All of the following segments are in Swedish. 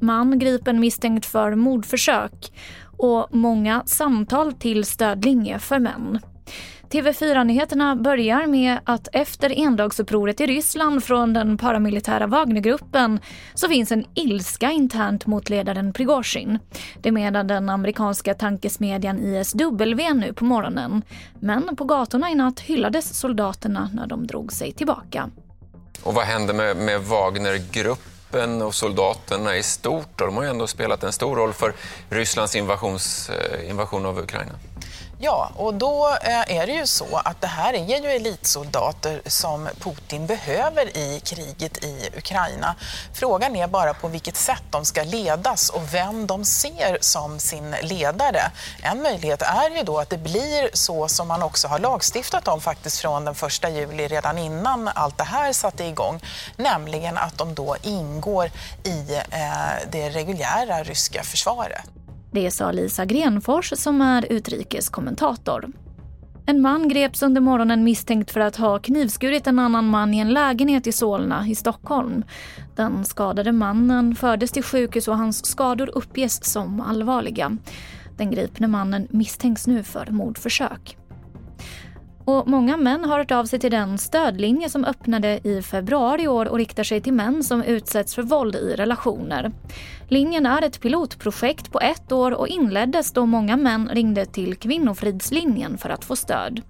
Man gripen misstänkt för mordförsök och många samtal till stödlinje för män. TV4-nyheterna börjar med att efter endagsupproret i Ryssland från den paramilitära Wagnergruppen så finns en ilska internt mot ledaren Prigozjin. Det menar den amerikanska tankesmedjan ISW nu på morgonen. Men på gatorna i natt hyllades soldaterna när de drog sig tillbaka. Och vad händer med, med Wagnergruppen och soldaterna i stort? De har ju ändå spelat en stor roll för Rysslands invasions, eh, invasion av Ukraina. Ja, och då eh, är det ju så att det här är ju elitsoldater som Putin behöver i kriget i Ukraina. Frågan är bara på vilket sätt de ska ledas och vem de ser som sin ledare. En möjlighet är ju då att det blir så som man också har lagstiftat om faktiskt från den 1 juli redan innan allt det här satte igång, nämligen att de då ingår i eh, det reguljära ryska försvaret. Det sa Lisa Grenfors som är utrikeskommentator. En man greps under morgonen misstänkt för att ha knivskurit en annan man i en lägenhet i Solna i Stockholm. Den skadade mannen fördes till sjukhus och hans skador uppges som allvarliga. Den gripne mannen misstänks nu för mordförsök. Och många män har hört av sig till den stödlinje som öppnade i februari i år och riktar sig till män som utsätts för våld i relationer. Linjen är ett pilotprojekt på ett år och inleddes då många män ringde till Kvinnofridslinjen för att få stöd.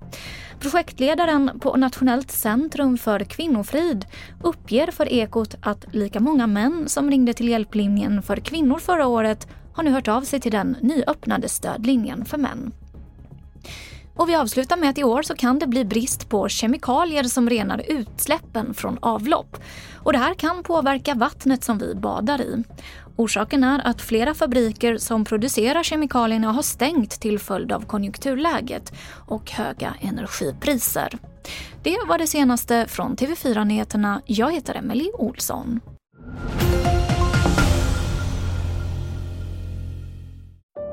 Projektledaren på Nationellt centrum för kvinnofrid uppger för Ekot att lika många män som ringde till hjälplinjen för kvinnor förra året har nu hört av sig till den nyöppnade stödlinjen för män. Och vi avslutar med att i år så kan det bli brist på kemikalier som renar utsläppen från avlopp. Och det här kan påverka vattnet som vi badar i. Orsaken är att flera fabriker som producerar kemikalierna har stängt till följd av konjunkturläget och höga energipriser. Det var det senaste från TV4 Nyheterna. Jag heter Emily Olsson.